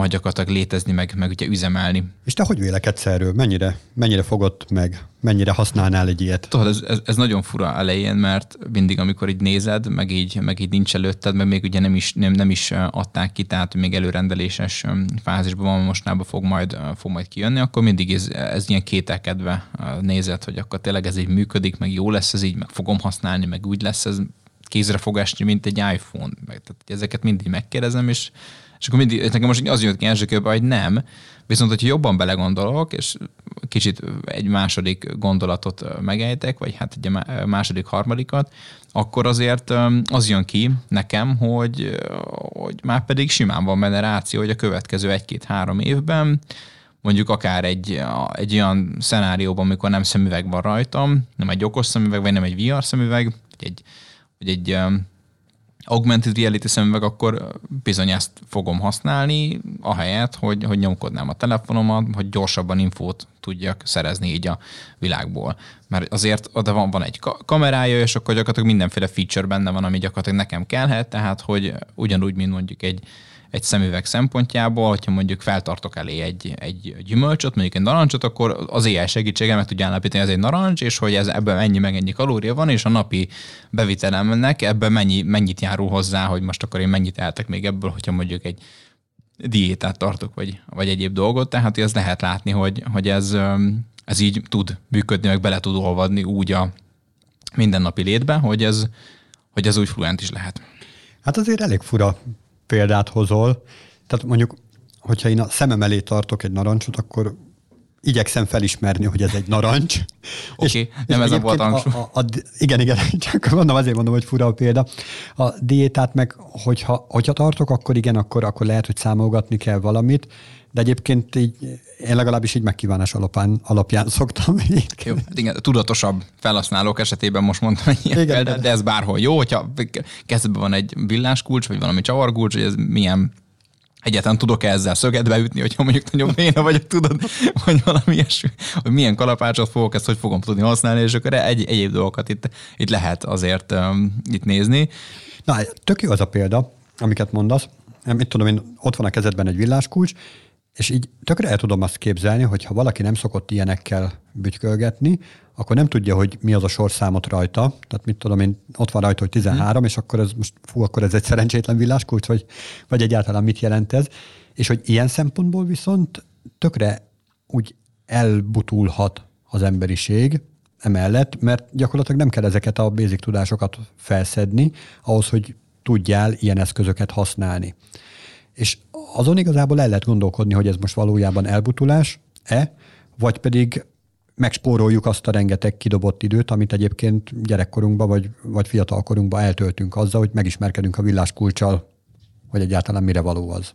majd gyakorlatilag létezni, meg, meg ugye üzemelni. És te hogy vélekedsz erről? Mennyire, mennyire fogott meg? Mennyire használnál egy ilyet? Tudod, ez, ez, ez nagyon fura elején, mert mindig, amikor így nézed, meg így, meg így nincs előtted, meg még ugye nem is, nem, nem is adták ki, tehát még előrendeléses fázisban van, mostanában fog majd, fog majd kijönni, akkor mindig ez, ez ilyen kételkedve nézed, hogy akkor tényleg ez így működik, meg jó lesz ez így, meg fogom használni, meg úgy lesz ez kézre fog esni, mint egy iPhone. Meg, tehát ezeket mindig megkérdezem, és És akkor mindig, nekem most az jött ki első körbe, hogy nem, viszont hogyha jobban belegondolok, és kicsit egy második gondolatot megejtek, vagy hát egy második, harmadikat, akkor azért az jön ki nekem, hogy, hogy már pedig simán van benne ráció, hogy a következő egy-két-három évben mondjuk akár egy, egy olyan szenárióban, amikor nem szemüveg van rajtam, nem egy okos szemüveg, vagy nem egy VR szemüveg, egy, vagy egy augmented reality szemüveg, akkor bizony ezt fogom használni, ahelyett, hogy, hogy nyomkodnám a telefonomat, hogy gyorsabban infót tudjak szerezni így a világból. Mert azért oda van, van egy kamerája, és akkor gyakorlatilag mindenféle feature benne van, ami gyakorlatilag nekem kellhet, tehát hogy ugyanúgy, mint mondjuk egy, egy szemüveg szempontjából, hogyha mondjuk feltartok elé egy, egy gyümölcsöt, mondjuk egy narancsot, akkor az AI segítséggel meg tudja állapítani, hogy ez egy narancs, és hogy ez ebben mennyi meg ennyi kalória van, és a napi bevitelemnek ebben mennyi, mennyit járul hozzá, hogy most akkor én mennyit eltek még ebből, hogyha mondjuk egy diétát tartok, vagy, vagy egyéb dolgot, tehát ez lehet látni, hogy, hogy ez, ez így tud működni, meg bele tud olvadni úgy a mindennapi létbe, hogy ez, hogy ez úgy fluent is lehet. Hát azért elég fura példát hozol. Tehát mondjuk, hogyha én a szemem elé tartok egy narancsot, akkor igyekszem felismerni, hogy ez egy narancs. Oké, okay, nem ez a volt a, a, a, Igen, igen, *laughs* csak mondom, azért mondom, hogy fura a példa. A diétát meg, hogyha, hogyha tartok, akkor igen, akkor, akkor lehet, hogy számolgatni kell valamit, de egyébként így, én legalábbis így megkívánás alapján, alapján *laughs* szoktam. Jó, hát igen, tudatosabb felhasználók esetében most mondtam egy ilyen igen, példát, de ez bárhol jó, hogyha kezdetben van egy villáskulcs, vagy valami csavarkulcs, hogy ez milyen Egyáltalán tudok -e ezzel szöget beütni, hogyha mondjuk nagyon béna vagyok, tudod, *laughs* hogy valami ilyesmi, hogy milyen kalapácsot fogok, ezt hogy fogom tudni használni, és akkor egy, egyéb dolgokat itt, itt lehet azért um, itt nézni. Na, tök jó az a példa, amiket mondasz. Mit tudom én, ott van a kezedben egy villáskulcs, és így tökre el tudom azt képzelni, hogy ha valaki nem szokott ilyenekkel bütykölgetni, akkor nem tudja, hogy mi az a sorszámot rajta. Tehát mit tudom én, ott van rajta, hogy 13, hmm. és akkor ez most, fú, akkor ez egy szerencsétlen villáskulcs, vagy, vagy egyáltalán mit jelent ez. És hogy ilyen szempontból viszont tökre úgy elbutulhat az emberiség emellett, mert gyakorlatilag nem kell ezeket a basic tudásokat felszedni ahhoz, hogy tudjál ilyen eszközöket használni. És azon igazából el lehet gondolkodni, hogy ez most valójában elbutulás-e, vagy pedig megspóroljuk azt a rengeteg kidobott időt, amit egyébként gyerekkorunkban vagy, vagy fiatalkorunkban eltöltünk azzal, hogy megismerkedünk a villáskulcsal, vagy egyáltalán mire való az.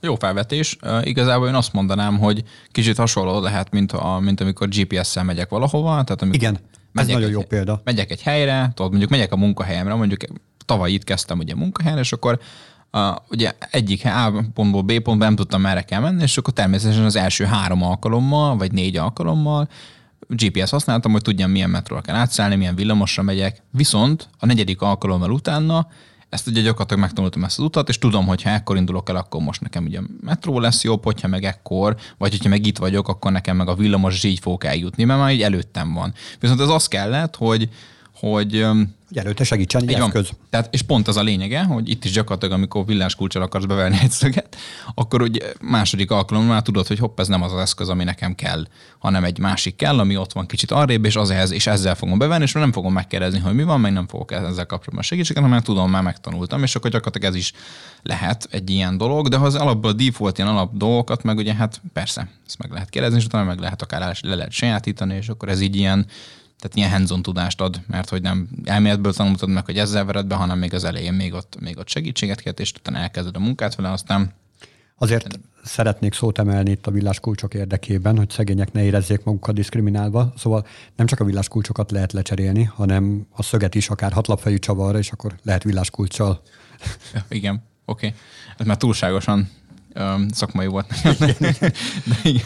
Jó felvetés. Igazából én azt mondanám, hogy kicsit hasonló lehet, mint, a, mint amikor GPS-szel megyek valahova. Tehát amikor Igen, ez nagyon egy, jó példa. Megyek egy helyre, tudod, mondjuk megyek a munkahelyemre, mondjuk tavaly itt kezdtem ugye munkahelyen, és akkor a, ugye egyik A pontból B pontba nem tudtam merre kell menni, és akkor természetesen az első három alkalommal, vagy négy alkalommal GPS használtam, hogy tudjam, milyen metróra kell átszállni, milyen villamosra megyek. Viszont a negyedik alkalommal utána ezt ugye gyakorlatilag megtanultam ezt az utat, és tudom, hogy ha ekkor indulok el, akkor most nekem ugye metró lesz jobb, hogyha meg ekkor, vagy hogyha meg itt vagyok, akkor nekem meg a villamos így fogok eljutni, mert már így előttem van. Viszont ez az kellett, hogy, hogy hogy előtte segítsen egy eszköz. Van. Tehát, és pont az a lényege, hogy itt is gyakorlatilag, amikor villáskulcsal akarsz beverni egy szöget, akkor ugye második alkalommal már tudod, hogy hopp, ez nem az az eszköz, ami nekem kell, hanem egy másik kell, ami ott van kicsit arrébb, és az ehhez, és ezzel fogom bevenni, és nem fogom megkérdezni, hogy mi van, meg nem fogok ezzel kapcsolatban segítséget, hanem tudom, már megtanultam, és akkor gyakorlatilag ez is lehet egy ilyen dolog, de ha az alapból a default ilyen alap dolgokat, meg ugye hát persze, ezt meg lehet kérdezni, és utána meg lehet akár le lehet sajátítani, és akkor ez így ilyen tehát ilyen hands tudást ad, mert hogy nem elméletből tanultad meg, hogy ezzel vered be, hanem még az elején még ott, még ott segítséget kért, és utána elkezded a munkát vele, aztán Azért szeretnék szót emelni itt a villáskulcsok érdekében, hogy szegények ne érezzék magukat diszkriminálva. Szóval nem csak a villáskulcsokat lehet lecserélni, hanem a szöget is akár hatlapfejű csavarra, és akkor lehet villáskulccsal. Ja, igen, oké. Okay. Ez már túlságosan um, szakmai volt De, igen.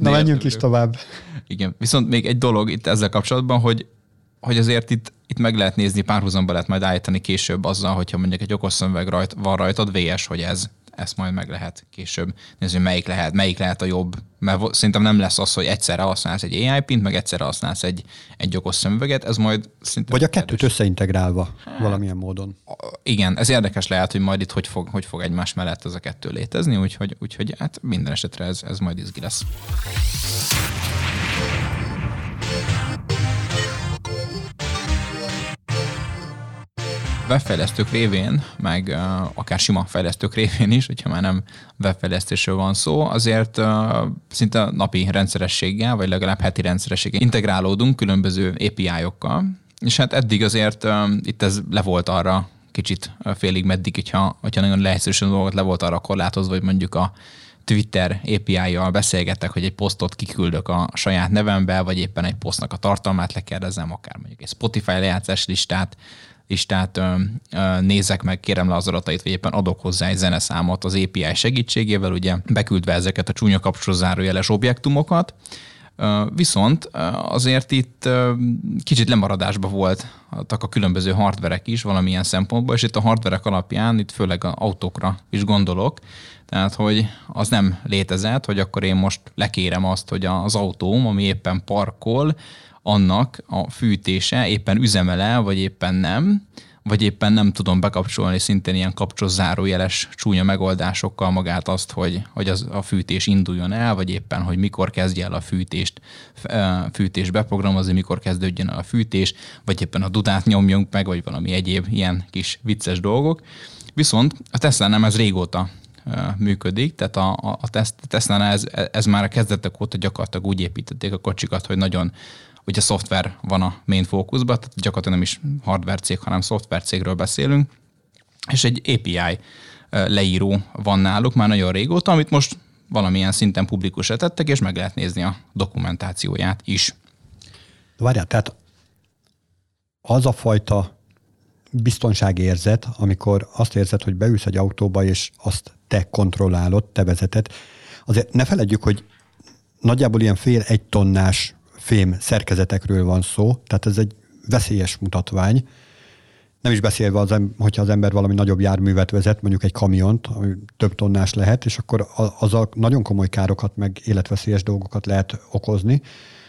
Na menjünk is tovább. Igen, viszont még egy dolog itt ezzel kapcsolatban, hogy, hogy azért itt, itt meg lehet nézni, párhuzamba lehet majd állítani később azzal, hogyha mondjuk egy okos szemüveg rajt, van rajtad, VS, hogy ez, ezt majd meg lehet később nézni, melyik lehet, melyik lehet a jobb, mert szerintem nem lesz az, hogy egyszerre használsz egy AI pint, meg egyszerre használsz egy, egy okos szemüveget, ez majd szinte... Vagy a kettőt érdekes. összeintegrálva hát, valamilyen módon. Igen, ez érdekes lehet, hogy majd itt hogy fog, hogy fog egymás mellett ez a kettő létezni, úgyhogy, úgyhogy hát minden esetre ez, ez majd izgi lesz. Webfejlesztők révén, meg uh, akár sima fejlesztők révén is, hogyha már nem webfejlesztésről van szó, azért uh, szinte napi rendszerességgel, vagy legalább heti rendszerességgel integrálódunk különböző API-okkal, és hát eddig azért uh, itt ez le volt arra kicsit félig meddig, hogyha, hogyha nagyon lehetősen dolgot le volt arra korlátozva, hogy mondjuk a Twitter API-jal beszélgetek, hogy egy posztot kiküldök a saját nevembe, vagy éppen egy posztnak a tartalmát lekérdezem, akár mondjuk egy Spotify lejátszás listát, listát ö, ö, nézek meg, kérem le az adatait, vagy éppen adok hozzá egy zeneszámot az API segítségével, ugye beküldve ezeket a csúnya kapcsolózárójeles objektumokat, Viszont azért itt kicsit lemaradásba voltak a különböző hardverek is valamilyen szempontból, és itt a hardverek alapján itt főleg az autókra is gondolok, tehát hogy az nem létezett, hogy akkor én most lekérem azt, hogy az autóm, ami éppen parkol, annak a fűtése éppen üzemele, vagy éppen nem, vagy éppen nem tudom bekapcsolni szintén ilyen zárójeles csúnya megoldásokkal magát azt, hogy, hogy az, a fűtés induljon el, vagy éppen, hogy mikor kezdje el a fűtést, fűtés beprogramozni, mikor kezdődjön el a fűtés, vagy éppen a dudát nyomjunk meg, vagy valami egyéb ilyen kis vicces dolgok. Viszont a Tesla nem ez régóta működik, tehát a, a, a tesla ez, ez már a kezdetek óta gyakorlatilag úgy építették a kocsikat, hogy nagyon ugye szoftver van a main fókuszban, tehát gyakorlatilag nem is hardware cég, hanem szoftver cégről beszélünk, és egy API leíró van náluk már nagyon régóta, amit most valamilyen szinten publikusra tettek, és meg lehet nézni a dokumentációját is. Várjál, tehát az a fajta biztonságérzet, amikor azt érzed, hogy beülsz egy autóba, és azt te kontrollálod, te vezeted, azért ne feledjük, hogy nagyjából ilyen fél egy tonnás fém szerkezetekről van szó, tehát ez egy veszélyes mutatvány. Nem is beszélve, az, hogyha az ember valami nagyobb járművet vezet, mondjuk egy kamiont, ami több tonnás lehet, és akkor az a nagyon komoly károkat, meg életveszélyes dolgokat lehet okozni.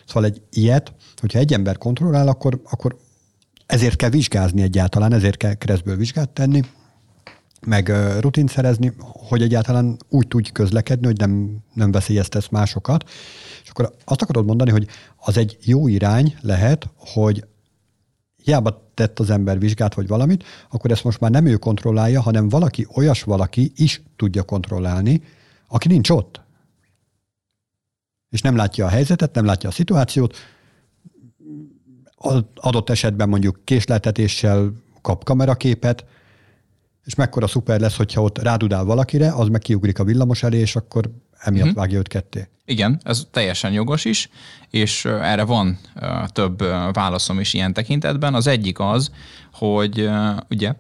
Szóval egy ilyet, hogyha egy ember kontrollál, akkor, akkor ezért kell vizsgázni egyáltalán, ezért kell keresztből vizsgát tenni, meg rutint szerezni, hogy egyáltalán úgy tudj közlekedni, hogy nem, nem veszélyeztesz másokat. És akkor azt akarod mondani, hogy az egy jó irány lehet, hogy hiába tett az ember vizsgát vagy valamit, akkor ezt most már nem ő kontrollálja, hanem valaki, olyas valaki is tudja kontrollálni, aki nincs ott. És nem látja a helyzetet, nem látja a szituációt, adott esetben mondjuk késleltetéssel kap kameraképet, és mekkora szuper lesz, hogyha ott rádudál valakire, az meg kiugrik a villamos elé, és akkor emiatt uh-huh. vágja őt ketté. Igen, ez teljesen jogos is, és erre van több válaszom is ilyen tekintetben. Az egyik az, hogy ugye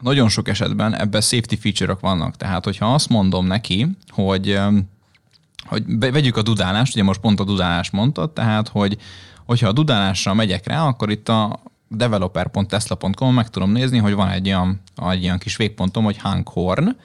nagyon sok esetben ebben safety feature-ok vannak. Tehát, hogyha azt mondom neki, hogy, hogy vegyük a dudálást, ugye most pont a dudálást mondtad, tehát, hogy hogyha a dudálásra megyek rá, akkor itt a developer.tesla.com meg tudom nézni, hogy van egy olyan, egy olyan kis végpontom, hogy Hankhorn,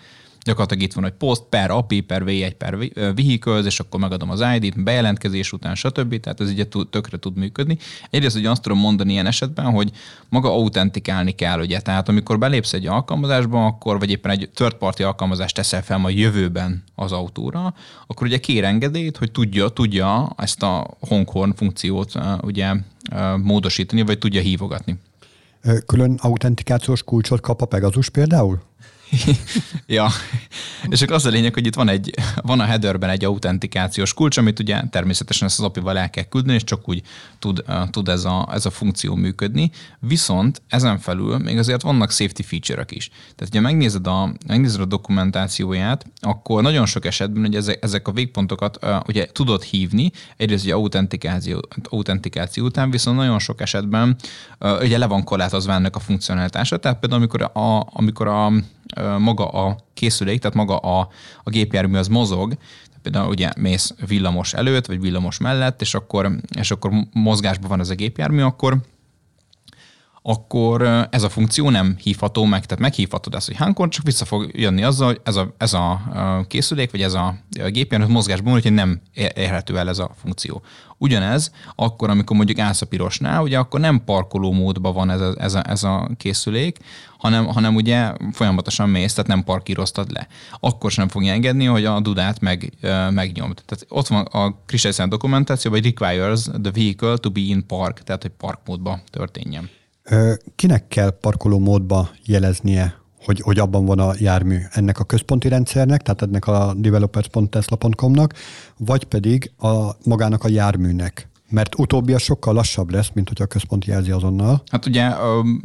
gyakorlatilag itt van, hogy post per API per V1 per vehicles, és akkor megadom az ID-t, bejelentkezés után, stb. Tehát ez ugye tökre tud működni. Egyrészt ugye azt tudom mondani ilyen esetben, hogy maga autentikálni kell, ugye. Tehát amikor belépsz egy alkalmazásba, akkor vagy éppen egy third party alkalmazást teszel fel majd jövőben az autóra, akkor ugye kér engedélyt, hogy tudja, tudja ezt a Honkhorn funkciót ugye módosítani, vagy tudja hívogatni. Külön autentikációs kulcsot kap a Pegasus például? *laughs* ja, és akkor az a lényeg, hogy itt van, egy, van a headerben egy autentikációs kulcs, amit ugye természetesen ezt az API-val el kell küldeni, és csak úgy tud, uh, tud ez, a, ez a funkció működni. Viszont ezen felül még azért vannak safety feature-ök is. Tehát, ha megnézed a, megnézed a dokumentációját, akkor nagyon sok esetben hogy ezek, ezek a végpontokat uh, ugye tudod hívni, egyrészt ugye autentikáció, autentikáció után, viszont nagyon sok esetben uh, ugye le van korlátozva ennek a funkcionalitása. Tehát például amikor a, amikor a maga a készülék, tehát maga a, a gépjármű az mozog, például ugye mész villamos előtt, vagy villamos mellett, és akkor, és akkor mozgásban van ez a gépjármű, akkor akkor ez a funkció nem hívható meg, tehát meghívhatod ezt, hogy hánkor, csak vissza fog jönni azzal, hogy ez a, ez a készülék, vagy ez a, gépjármű mozgásban, hogy nem érhető el ez a funkció. Ugyanez, akkor, amikor mondjuk állsz a pirosnál, ugye akkor nem parkoló módban van ez a, ez a, ez a készülék, hanem, hanem ugye folyamatosan mész, tehát nem parkíroztad le. Akkor sem fogja engedni, hogy a dudát meg, megnyomt. Tehát ott van a Kristelsen dokumentáció, hogy requires the vehicle to be in park, tehát hogy park módban történjen. Kinek kell parkoló módba jeleznie, hogy, hogy abban van a jármű ennek a központi rendszernek, tehát ennek a developers.tesla.com-nak, vagy pedig a magának a járműnek? Mert utóbbi sokkal lassabb lesz, mint hogy a központi jelzi azonnal. Hát ugye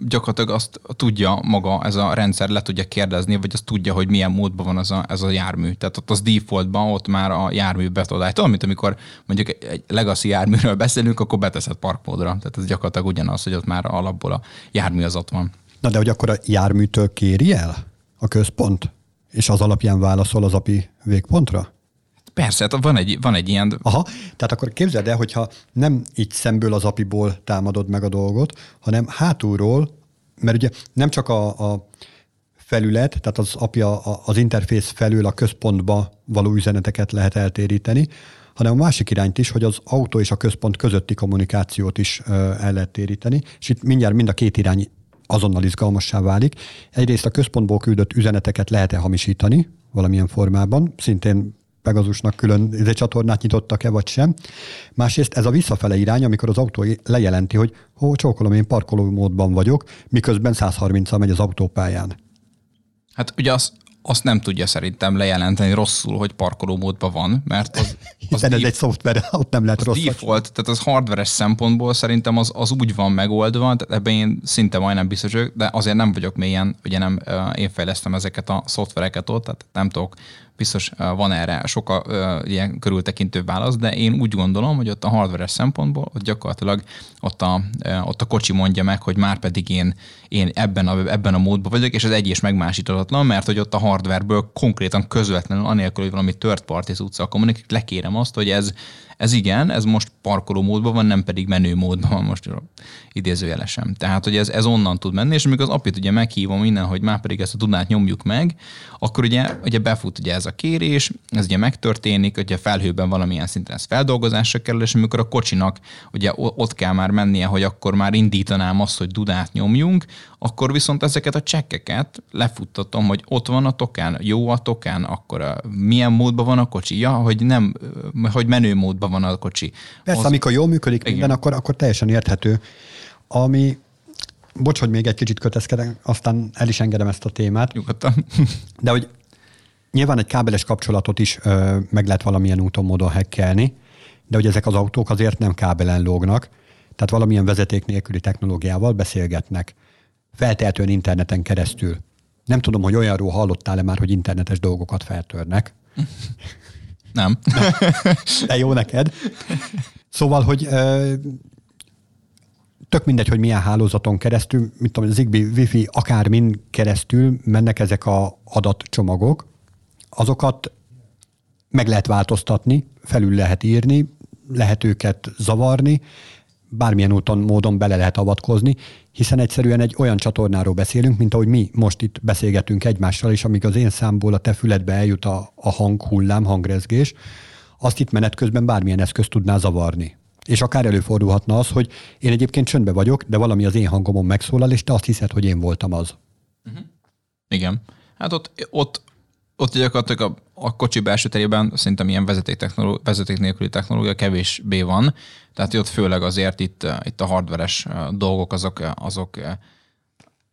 gyakorlatilag azt tudja maga ez a rendszer, le tudja kérdezni, vagy azt tudja, hogy milyen módban van az a, ez a jármű. Tehát ott az defaultban ott már a jármű betodály. Tudom, mint amikor mondjuk egy legacy járműről beszélünk, akkor beteszed parkmódra. Tehát ez gyakorlatilag ugyanaz, hogy ott már alapból a jármű az ott van. Na de hogy akkor a járműtől kéri el a központ? És az alapján válaszol az API végpontra? Persze, hát van egy, van egy ilyen... Aha, tehát akkor képzeld el, hogyha nem így szemből az apiból támadod meg a dolgot, hanem hátulról, mert ugye nem csak a, a felület, tehát az API az interfész felül a központba való üzeneteket lehet eltéríteni, hanem a másik irányt is, hogy az autó és a központ közötti kommunikációt is el lehet téríteni, és itt mindjárt mind a két irány azonnal izgalmassá válik. Egyrészt a központból küldött üzeneteket lehet-e hamisítani valamilyen formában, szintén Pegazusnak külön csatornát nyitottak-e, vagy sem. Másrészt ez a visszafele irány, amikor az autó lejelenti, hogy ó, csókolom, én parkoló módban vagyok, miközben 130-al megy az autópályán. Hát ugye az, azt nem tudja szerintem lejelenteni rosszul, hogy parkoló módban van, mert az, *laughs* az ez egy szoftver, *laughs* ott nem lehet rossz. Default, tehát az hardveres szempontból szerintem az, az úgy van megoldva, tehát ebben én szinte majdnem biztos vagyok, de azért nem vagyok mélyen, ugye nem én fejlesztem ezeket a szoftvereket ott, tehát nem tudok biztos van erre sokkal ilyen körültekintő válasz, de én úgy gondolom, hogy ott a hardveres szempontból, ott gyakorlatilag ott a, ott a kocsi mondja meg, hogy már pedig én, én ebben, a, ebben a módban vagyok, és az egy is megmásítatlan, mert hogy ott a hardwareből konkrétan közvetlenül, anélkül, hogy valami third party utca kommunikálok, lekérem azt, hogy ez, ez igen, ez most parkoló módban van, nem pedig menő módban van most idézőjelesen. Tehát, hogy ez, ez onnan tud menni, és amikor az apit ugye meghívom innen, hogy már pedig ezt a tudnát nyomjuk meg, akkor ugye, ugye befut ugye ez a kérés, ez ugye megtörténik, ugye a felhőben valamilyen szinten ez feldolgozásra kerül, és amikor a kocsinak ugye ott kell már mennie, hogy akkor már indítanám azt, hogy dudát nyomjunk, akkor viszont ezeket a csekkeket lefuttatom, hogy ott van a token, jó a token, akkor a, milyen módban van a kocsi, ja, hogy nem, hogy menő módban van a kocsi. Persze, Az... amikor jól működik Igen. minden, akkor, akkor teljesen érthető. Ami, bocs, hogy még egy kicsit köteszkedek, aztán el is engedem ezt a témát. Nyugodtan. *laughs* De hogy nyilván egy kábeles kapcsolatot is ö, meg lehet valamilyen úton, módon hekkelni, de hogy ezek az autók azért nem kábelen lógnak, tehát valamilyen vezeték nélküli technológiával beszélgetnek feltehetően interneten keresztül. Nem tudom, hogy olyanról hallottál-e már, hogy internetes dolgokat feltörnek. *laughs* Nem. De jó neked. Szóval, hogy tök mindegy, hogy milyen hálózaton keresztül, mint tudom, Zigbee, Wi-Fi, akármin keresztül mennek ezek a adatcsomagok, azokat meg lehet változtatni, felül lehet írni, lehet őket zavarni, bármilyen úton, módon bele lehet avatkozni, hiszen egyszerűen egy olyan csatornáról beszélünk, mint ahogy mi most itt beszélgetünk egymással, és amíg az én számból a te füledbe eljut a, a hanghullám, hangrezgés, azt itt menet közben bármilyen eszköz tudná zavarni. És akár előfordulhatna az, hogy én egyébként csöndbe vagyok, de valami az én hangomon megszólal, és te azt hiszed, hogy én voltam az. Uh-huh. Igen. Hát ott, ott ott gyakorlatilag a, a kocsi belső terében szerintem ilyen vezeték, technológia, vezeték nélküli technológia kevésbé van, tehát ott főleg azért itt, itt a hardveres dolgok azok, azok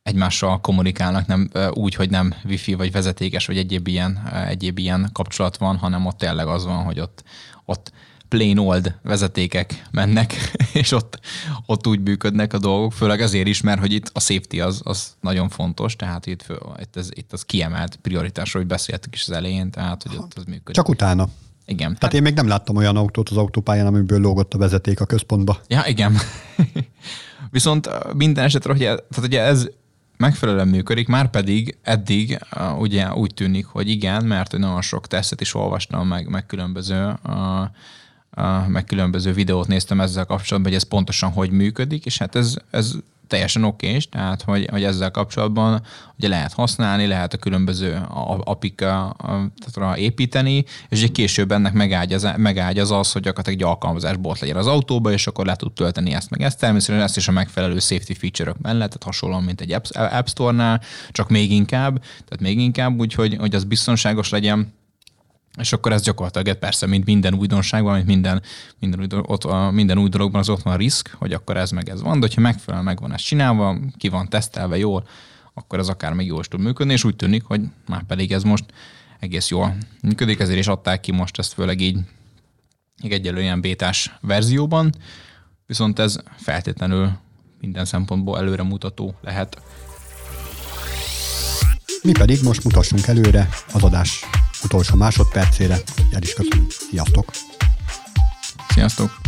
egymással kommunikálnak, nem úgy, hogy nem wifi vagy vezetékes, vagy egyéb ilyen, egyéb ilyen kapcsolat van, hanem ott tényleg az van, hogy ott, ott plain old vezetékek mennek, *laughs* és ott, ott úgy működnek a dolgok, főleg azért is, mert hogy itt a safety az, az nagyon fontos, tehát itt, itt, ez, itt az kiemelt prioritásról, hogy beszéltük is az elején, tehát hogy ott az működik. Csak utána. Igen. Tehát hát, én még nem láttam olyan autót az autópályán, amiből lógott a vezeték a központba. Ja, igen. *laughs* Viszont minden esetre, hogy ez, tehát ugye ez megfelelően működik, már pedig eddig uh, ugye úgy tűnik, hogy igen, mert nagyon sok tesztet is olvastam, meg, meg különböző uh, meg különböző videót néztem ezzel kapcsolatban, hogy ez pontosan hogy működik, és hát ez, ez teljesen oké, tehát hogy, hogy ezzel kapcsolatban ugye lehet használni, lehet a különböző apika építeni, és ugye később ennek megágyaz, megágyaz az, hogy gyakorlatilag egy alkalmazásból ott legyen az autóba, és akkor le tud tölteni ezt meg ezt. Természetesen ezt is a megfelelő safety feature-ök mellett, tehát hasonlóan, mint egy App, App Store-nál, csak még inkább, tehát még inkább úgy, hogy, hogy az biztonságos legyen, és akkor ez gyakorlatilag persze, mint minden újdonságban, mint minden, minden, új, ott, minden új dologban az ott van a risk, hogy akkor ez meg ez van, de hogyha megfelelően meg van ez csinálva, ki van tesztelve jól, akkor ez akár még jól is tud működni, és úgy tűnik, hogy már pedig ez most egész jól működik, ezért is adták ki most ezt főleg így egyelő ilyen bétás verzióban, viszont ez feltétlenül minden szempontból előremutató lehet. Mi pedig most mutassunk előre az adás utolsó másodpercére. El is köszönöm. Sziasztok! Sziasztok!